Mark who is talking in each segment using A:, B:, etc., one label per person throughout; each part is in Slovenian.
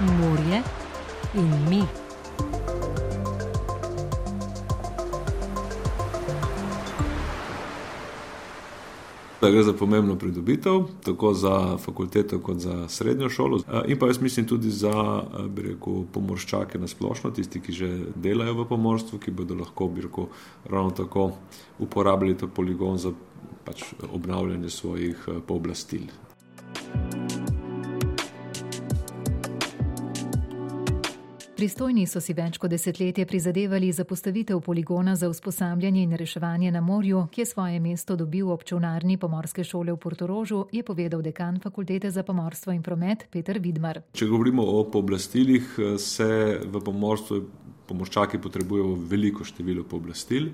A: morje in mi.
B: Da gre za pomembno pridobitev, tako za fakulteto, kot za srednjo šolo. In pa jaz mislim tudi za rekel, pomorščake na splošno, tisti, ki že delajo v pomorstvu, ki bodo lahko rekel, ravno tako uporabljali ta poligon za pač obnavljanje svojih pooblastil.
A: Pristojni so si več kot desetletje prizadevali za postavitev poligona za usposabljanje in reševanje na morju, ki je svoje mesto dobil ob čolnarni pomorske šole v Portorožu, je povedal dekan Fakultete za pomorstvo in promet Peter Vidmar.
B: Če govorimo o pooblastilih, se v pomorstvu pomorščaki potrebujejo veliko število pooblastil.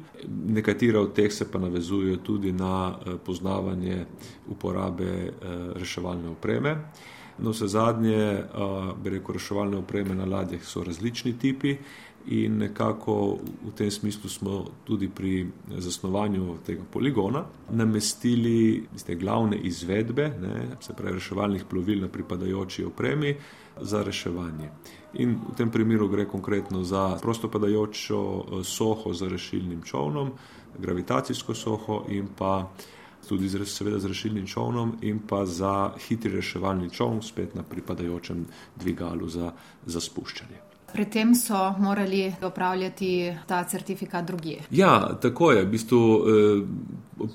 B: Nekatera od teh se pa navezujejo tudi na poznavanje uporabe reševalne opreme. Navsezadnje, bi rekel, reševalne opreme na ladjah so različni tipi in nekako v tem smislu smo tudi pri zasnovanju tega poligona namestili tiste glavne izvedbe, ne, se pravi reševalnih plovil na pripadajoči opremi za reševanje. In v tem primeru gre konkretno za prostopadajočo soho z rešilnim čolnom, gravitacijsko soho in pa tudi seveda z rešilnim čolnom in pa za hitri reševalni čoln, spet na pripadajočem dvigalu za, za spuščanje.
C: Pred tem so morali opravljati ta certifikat drugje.
B: Ja, tako je. V bistvu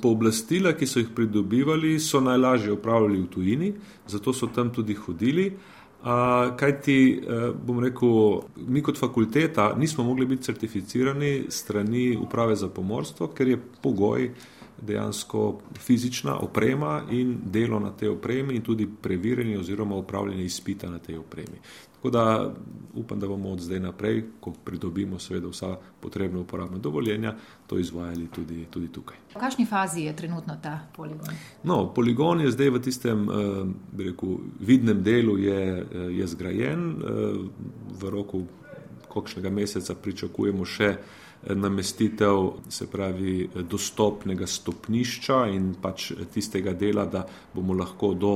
B: pooblastila, ki so jih pridobivali, so najlažje opravljali v tujini, zato so tam tudi hodili. Kajti, bom rekel, mi kot fakulteta nismo mogli biti certificirani strani uprave za pomorstvo, ker je pogoj dejansko fizična oprema in delo na tej opremi in tudi preverjanje oziroma opravljanje izpita na tej opremi. Tako da upam, da bomo od zdaj naprej, ko pridobimo seveda vsa potrebna uporabna dovoljenja, to izvajali tudi, tudi tukaj.
C: V kakšni fazi je trenutno ta poligon?
B: No, poligon je zdaj v tistem, bi rekel, vidnem delu je, je zgrajen, v roku kakšnega meseca pričakujemo še namestitev, se pravi dostopnega stopnišča in pač tistega dela, da bomo lahko do,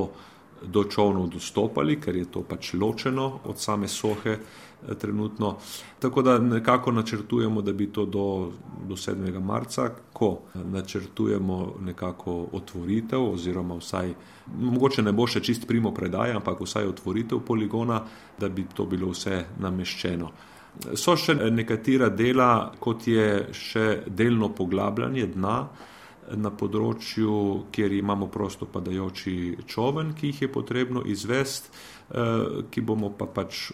B: do čolnov dostopali, ker je to pač ločeno od same sohe trenutno. Tako da nekako načrtujemo, da bi to do, do sedmega marca, ko načrtujemo nekako otvoritev oziroma vsaj, mogoče ne bo še čist primopredaja, ampak vsaj otvoritev poligona, da bi to bilo vse nameščeno. So še nekatera dela, kot je še delno poglabljanje dna na področju, kjer imamo prostopadajoči čoln, ki jih je potrebno izvesti, ki bomo pa pač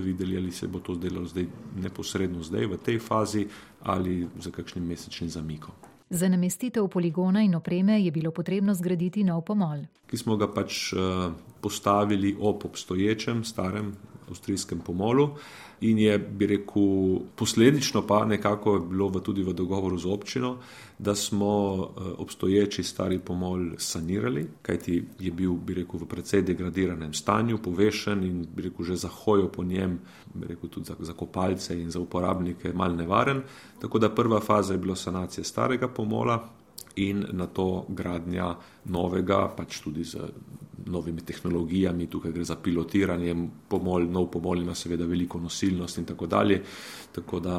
B: videli, ali se bo to zdelo zdaj neposredno zdaj v tej fazi ali s kakšnim mesečnim zamikom.
A: Za namestitev poligona in opreme je bilo potrebno zgraditi nov pomol.
B: Ki smo ga pač postavili ob obstoječem starem avstrijskem pomolu in je, bi rekel, posledično pa nekako bilo tudi v dogovoru z občino, da smo obstoječi stari pomol sanirali, kajti je bil, bi rekel, v precej degradiranem stanju, povešen in, bi rekel, že za hojo po njem, bi rekel, tudi za, za kopalce in za uporabnike malo nevaren. Tako da prva faza je bila sanacija starega pomola in nato gradnja novega, pač tudi z novimi tehnologijami, tukaj gre za pilotiranje, pomol, nov pomol ima seveda veliko nosilnost in tako dalje, tako da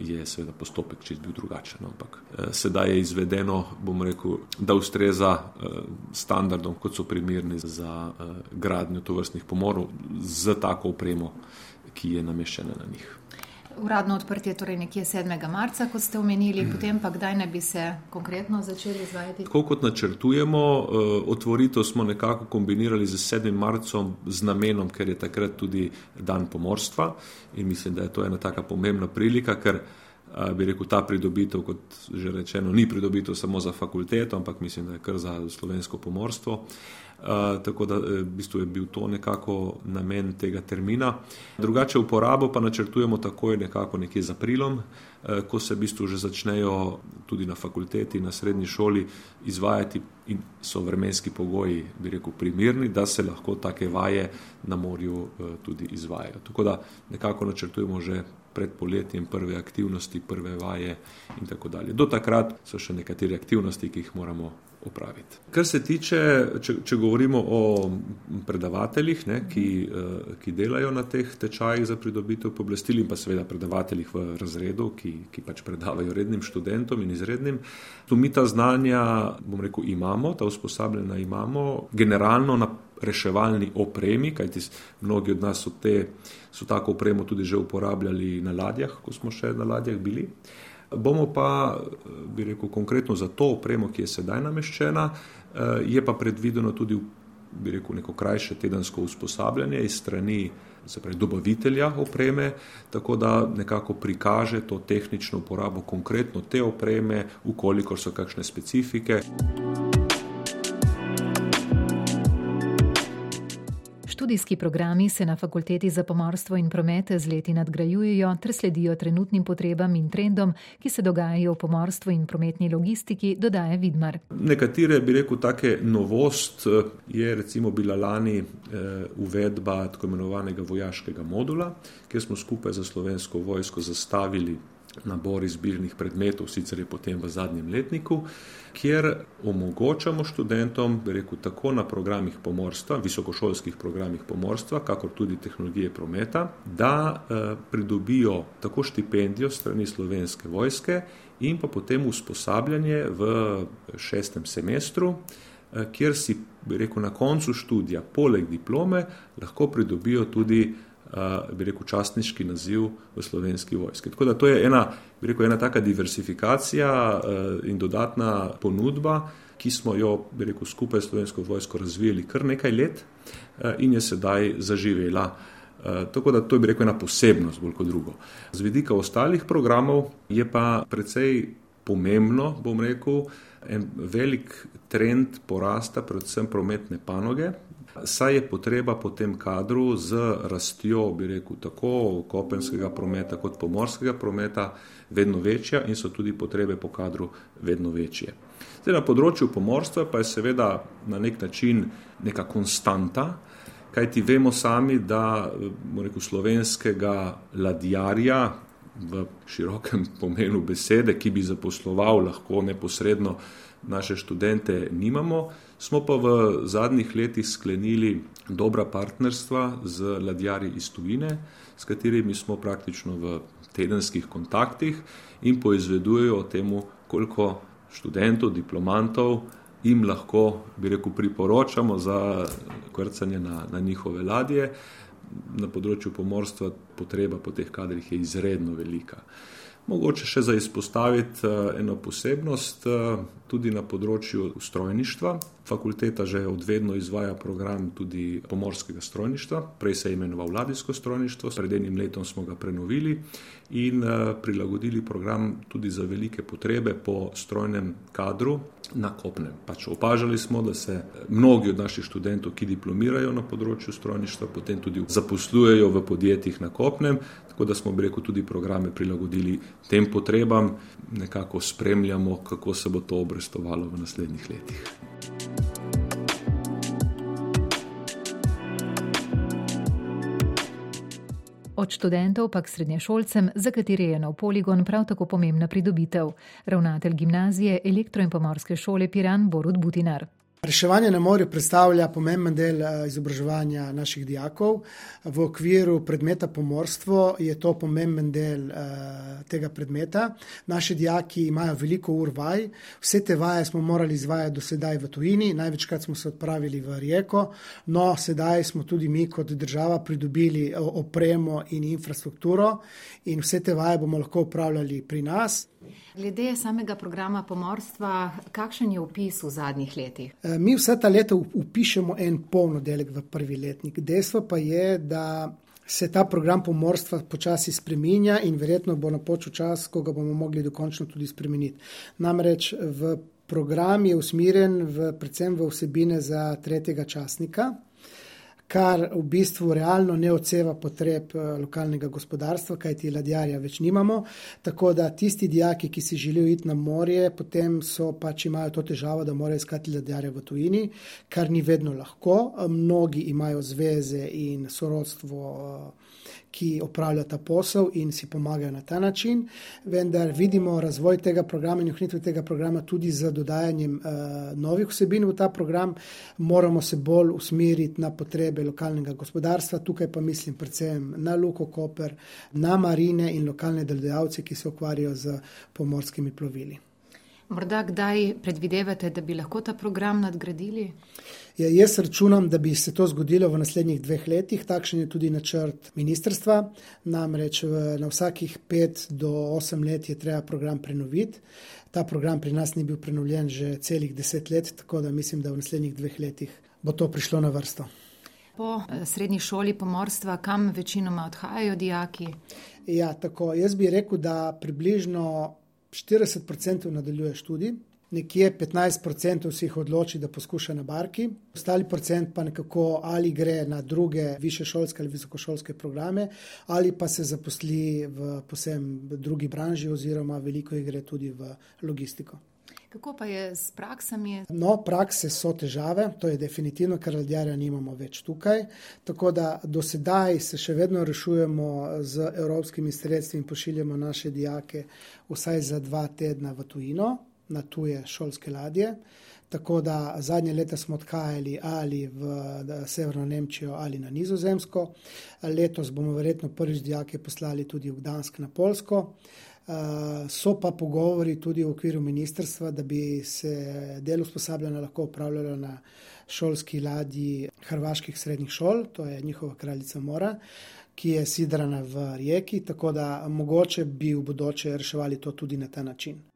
B: je seveda postopek čisto bil drugačen, ampak sedaj je izvedeno, bom rekel, da ustreza standardom, kot so primerni za gradnjo tovrstnih pomolov s tako opremo, ki je nameščena na njih.
C: Uradno odprtje torej nekje sedmega marca, kot ste omenili, potem pa kdaj naj bi se konkretno začeli izvajati?
B: Tako kot načrtujemo, otvoritev smo nekako kombinirali s sedmim marcem z namenom, ker je takrat tudi dan pomorstva, in mislim, da je to ena taka pomembna prilika, ker bi rekel, ta pridobitev, kot že rečeno, ni pridobitev samo za fakulteto, ampak mislim, da je kar za slovensko pomorstvo. Tako da v bistvu je bil to nekako namen tega termina. Drugače uporabo pa načrtujemo takoj nekako nekje z aprilom, ko se v bistvu že začnejo tudi na fakulteti, na srednji šoli izvajati in so vremenski pogoji, bi rekel, primerni, da se lahko take vaje na morju tudi izvajajo. Tako da nekako načrtujemo že pred poletjem prve aktivnosti, prve vaje in tako dalje. Do takrat so še nekatere aktivnosti, ki jih moramo opraviti. Kar se tiče, če, če govorimo o predavateljih, ne, ki, eh, ki delajo na teh tečajih za pridobitev pooblastil in pa seveda predavateljih v razredu, ki, ki pač predavajo rednim študentom in izrednim, tu mi ta znanja, bom rekel, imamo, ta usposabljena imamo, generalno na reševalni opremi, kajti mnogi od nas so, te, so tako opremo tudi že uporabljali na ladjah, ko smo še na ladjah bili. Bomo pa, bi rekel, konkretno za to opremo, ki je sedaj nameščena, eh, je pa predvideno tudi, bi rekel, neko krajše tedensko usposabljanje iz strani pravi, dobavitelja opreme, tako da nekako prikaže to tehnično uporabo konkretno te opreme, ukolikor so kakšne specifike.
A: Študijski programi se na fakulteti za pomorstvo in promet z leti nadgrajujejo ter sledijo trenutnim potrebam in trendom, ki se dogajajo v pomorstvu in prometni logistiki, dodaja Vidmar.
B: Nekatere, bi rekel, take novost eh, je recimo bila lani eh, uvedba tako imenovanega vojaškega modula, kjer smo skupaj za slovensko vojsko zastavili nabor izbirnih predmetov, sicer je potem v zadnjem letniku, kjer omogočamo študentom, rekel, tako na programih pomorstva, visokošolskih programih pomorstva, kakor tudi tehnologije prometa, da eh, pridobijo tako štipendijo strani slovenske vojske in pa potem usposabljanje v šestem semestru, eh, kjer si, rekel, na koncu študija, poleg diplome, lahko pridobijo tudi bi rekel, častniški naziv v slovenski vojski. Tako da to je ena, bi rekel, ena taka diversifikacija in dodatna ponudba, ki smo jo, bi rekel, skupaj s slovensko vojsko razvijali kar nekaj let in je sedaj zaživela. Tako da to je, bi rekel, ena posebnost bolj kot drugo. Z vidika ostalih programov je pa precej pomembno, bom rekel, en velik trend porasta predvsem prometne panoge, Saj je potreba po tem kadru z rastjo, bi rekel, tako kopenskega prometa kot pomorskega prometa vedno večja in so tudi potrebe po kadru vedno večje. Zdaj, na področju pomorstva pa je seveda na nek način neka konstanta, kajti vemo sami, da rekel, slovenskega ladjarja v širokem pomenu besede, ki bi zaposloval lahko neposredno naše študente, nimamo. Smo pa v zadnjih letih sklenili dobra partnerstva z ladjarji iz tujine, s katerimi smo praktično v tedenskih kontaktih in poizvedujejo o tem, koliko študentov, diplomantov jim lahko, bi rekel, priporočamo za krcanje na, na njihove ladje. Na področju pomorstva potreba po teh kadrih je izredno velika. Mogoče še za izpostaviti eh, eno posebnost, eh, tudi na področju strojništva. Fakulteta že odvedno izvaja program tudi pomorskega strojništva, prej se je imenoval Vladijsko strojništvo, pred enim letom smo ga prenovili in eh, prilagodili program tudi za velike potrebe po strojnem kadru na kopnem. Pač opažali smo, da se mnogi od naših študentov, ki diplomirajo na področju strojništva, potem tudi zaposlujejo v podjetjih na kopnem, tako da smo, bi rekel, tudi programe prilagodili tem potrebam, nekako spremljamo, kako se bo to obrestovalo v naslednjih letih.
A: Od študentov pa k srednješolcem, za katere je nov poligon prav tako pomembna pridobitev. Ravnatelj gimnazije elektro in pomorske šole Piran Borut Butinar.
D: Reševanje na morju predstavlja pomemben del eh, izobraževanja naših dijakov. V okviru predmeta pomorstvo je to pomemben del uh, tega predmeta. Naši dijaki imajo veliko ur vaj, vse te vaje smo morali izvajati do sedaj v tujini, največkrat smo se odpravili v Rijeko, no sedaj smo tudi mi kot država pridobili eh, opremo in infrastrukturo in vse te vaje bomo lahko upravljali pri nas.
C: Glede samega programa pomorstva, kakšen je opis v zadnjih letih?
D: E, mi vse ta leta upišemo en polnodelek v prvi letnik. Dejstvo pa je, da se ta program pomorstva počasi spreminja in verjetno bo napočil čas, ko ga bomo mogli dokončno tudi spremeniti. Namreč v program je usmerjen v, predvsem v vsebine za tretjega časnika kar v bistvu realno ne odseva potreb eh, lokalnega gospodarstva, kajti ladjarja več nimamo. Tako da tisti dijaki, ki si želijo iti na morje, potem so pač imajo to težavo, da morajo iskati ladjarja v tujini, kar ni vedno lahko. Mnogi imajo zveze in sorodstvo ki opravljajo ta posel in si pomagajo na ta način. Vendar vidimo razvoj tega programa in ohranitev tega programa tudi z dodajanjem uh, novih vsebin v ta program. Moramo se bolj usmeriti na potrebe lokalnega gospodarstva, tukaj pa mislim predvsem na Luko Koper, na marine in lokalne delodajalce, ki se ukvarjajo z pomorskimi plovili.
C: Morda kdaj predvidevate, da bi lahko ta program nadgradili?
D: Ja, jaz računam, da bi se to zgodilo v naslednjih dveh letih. Takšen je tudi načrt ministrstva. Namreč na vsakih pet do osem let je treba program prenoviti. Ta program pri nas ni bil prenovljen že celih deset let, tako da mislim, da v naslednjih dveh letih bo to prišlo na vrsto.
C: Po eh, srednji šoli pomorstva, kam večinoma odhajajo dijaki?
D: Ja, tako. Jaz bi rekel, da približno 40% nadaljuje študij, nekje 15% se jih odloči, da poskuša na barki, ostali procent pa nekako ali gre na druge višešolske ali visokošolske programe, ali pa se zaposli v posebni drugi branži, oziroma veliko jih gre tudi v logistiko.
C: Kako pa je s praksami?
D: No, prakse so težave, to je definitivno, ker ladjarja nimamo več tukaj. Tako da do sedaj se še vedno rešujemo z evropskimi sredstvi in pošiljamo naše dijake vsaj za dva tedna v tujino, na tuje šolske ladje. Tako da zadnje leta smo odhajali ali v Severno Nemčijo ali na Nizozemsko. Letos bomo verjetno prvič dijake poslali tudi v Gdansk na Polsko. Eh, so pa pogovori tudi v okviru ministrstva, da bi se del usposabljanja lahko upravljalo na šolski ladji hrvaških srednjih šol, to je njihova kraljica Mora, ki je sidrana v rijeki, tako da mogoče bi v bodoče reševali to tudi na ta način.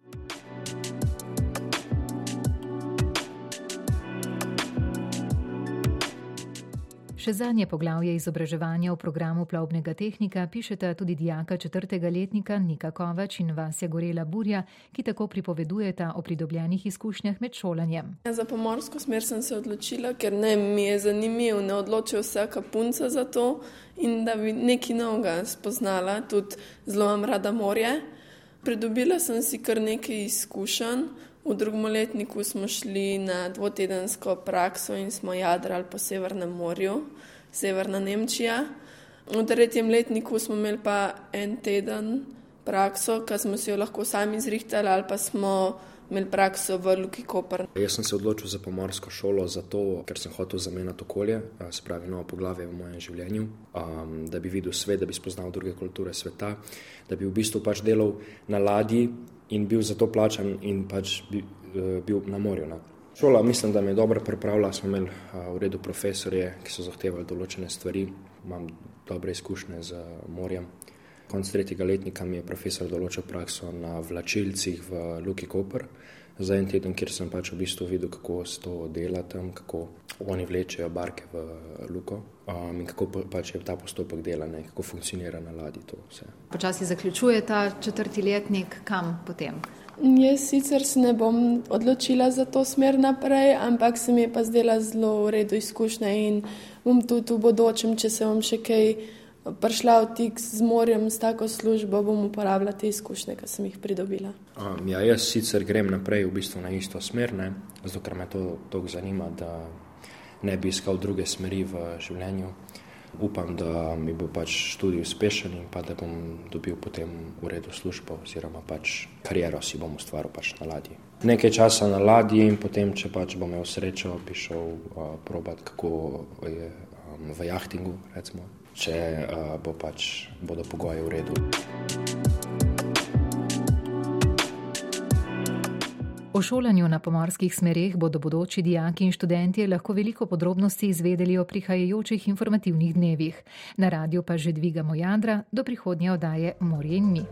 A: Še zadnje poglavje izobraževanja v programu plovbnega tehnika pišeta tudi dijaka četrtega letnika Nika Kovač in Vasja Gorela Burja, ki tako pripovedujeta o pridobljenih izkušnjah med šolanjem.
E: Ja, za pomorsko smer sem se odločila, ker ne mi je zanimivo, ne odločil vsaka punca za to in da bi nekaj novega spoznala, tudi zelo imam rada morje. Pridobila sem si kar nekaj izkušenj. V drugem letniku smo šli na dvotedensko prakso in smo jadrali po Severnem morju, Severna Nemčija. V tretjem letniku smo imeli pa en teden prakso, ki smo si jo lahko sami zrihtali, ali pa smo imeli prakso v Luki Koper.
F: Jaz sem se odločil za pomorsko šolo zato, ker sem hotel zamenjati okolje, se pravi novo poglavje v mojem življenju, um, da bi videl svet, da bi spoznal druge kulture sveta, da bi v bistvu pač delal na ladji in bil za to plačan in pač bi, uh, bil na morju. Ne. Šola, mislim, da me je dobro pripravila. Smo imeli uh, v redu profesorje, ki so zahtevali določene stvari. Imam dobre izkušnje z morjem. Konec tretjega letnika mi je profesor določil prakso na vlačilcih v Luki Koper za en teden, kjer sem pač v bistvu videl, kako se to dela tam, kako oni vlečejo barke v Luko um, in kako pač je ta postopek dela, ne, kako funkcionira na ladji to vse.
C: Počasi zaključuje ta četrti letnik, kam potem?
E: Jaz sicer se ne bom odločila za to smer naprej, ampak se mi je pa zdela zelo v redu izkušnja in bom tudi v bodočem, če se bom še kaj prišla v tik z morjem, s tako službo, bom uporabljala te izkušnje, ki sem jih pridobila.
F: Um, ja, jaz sicer grem naprej v bistvu na isto smer, ne? zato ker me to tako zanima, da ne bi iskal druge smeri v življenju. Upam, da mi bo pač študij uspešen in pa da bom dobil potem v redu službo oziroma pač kariero si bom ustvaril pač na ladji. Nekaj časa na ladji in potem, če pač bom imel srečo, bi šel uh, probat, kako je um, v jahtingu, recimo, če uh, bo pač, bodo pogoji v redu.
A: O šolanju na pomorskih smereh bodo bodoči dijaki in študentje lahko veliko podrobnosti izvedeli o prihajajočih informativnih dnevih. Na radiju pa že dvigamo jadra do prihodnje oddaje Morje in mi.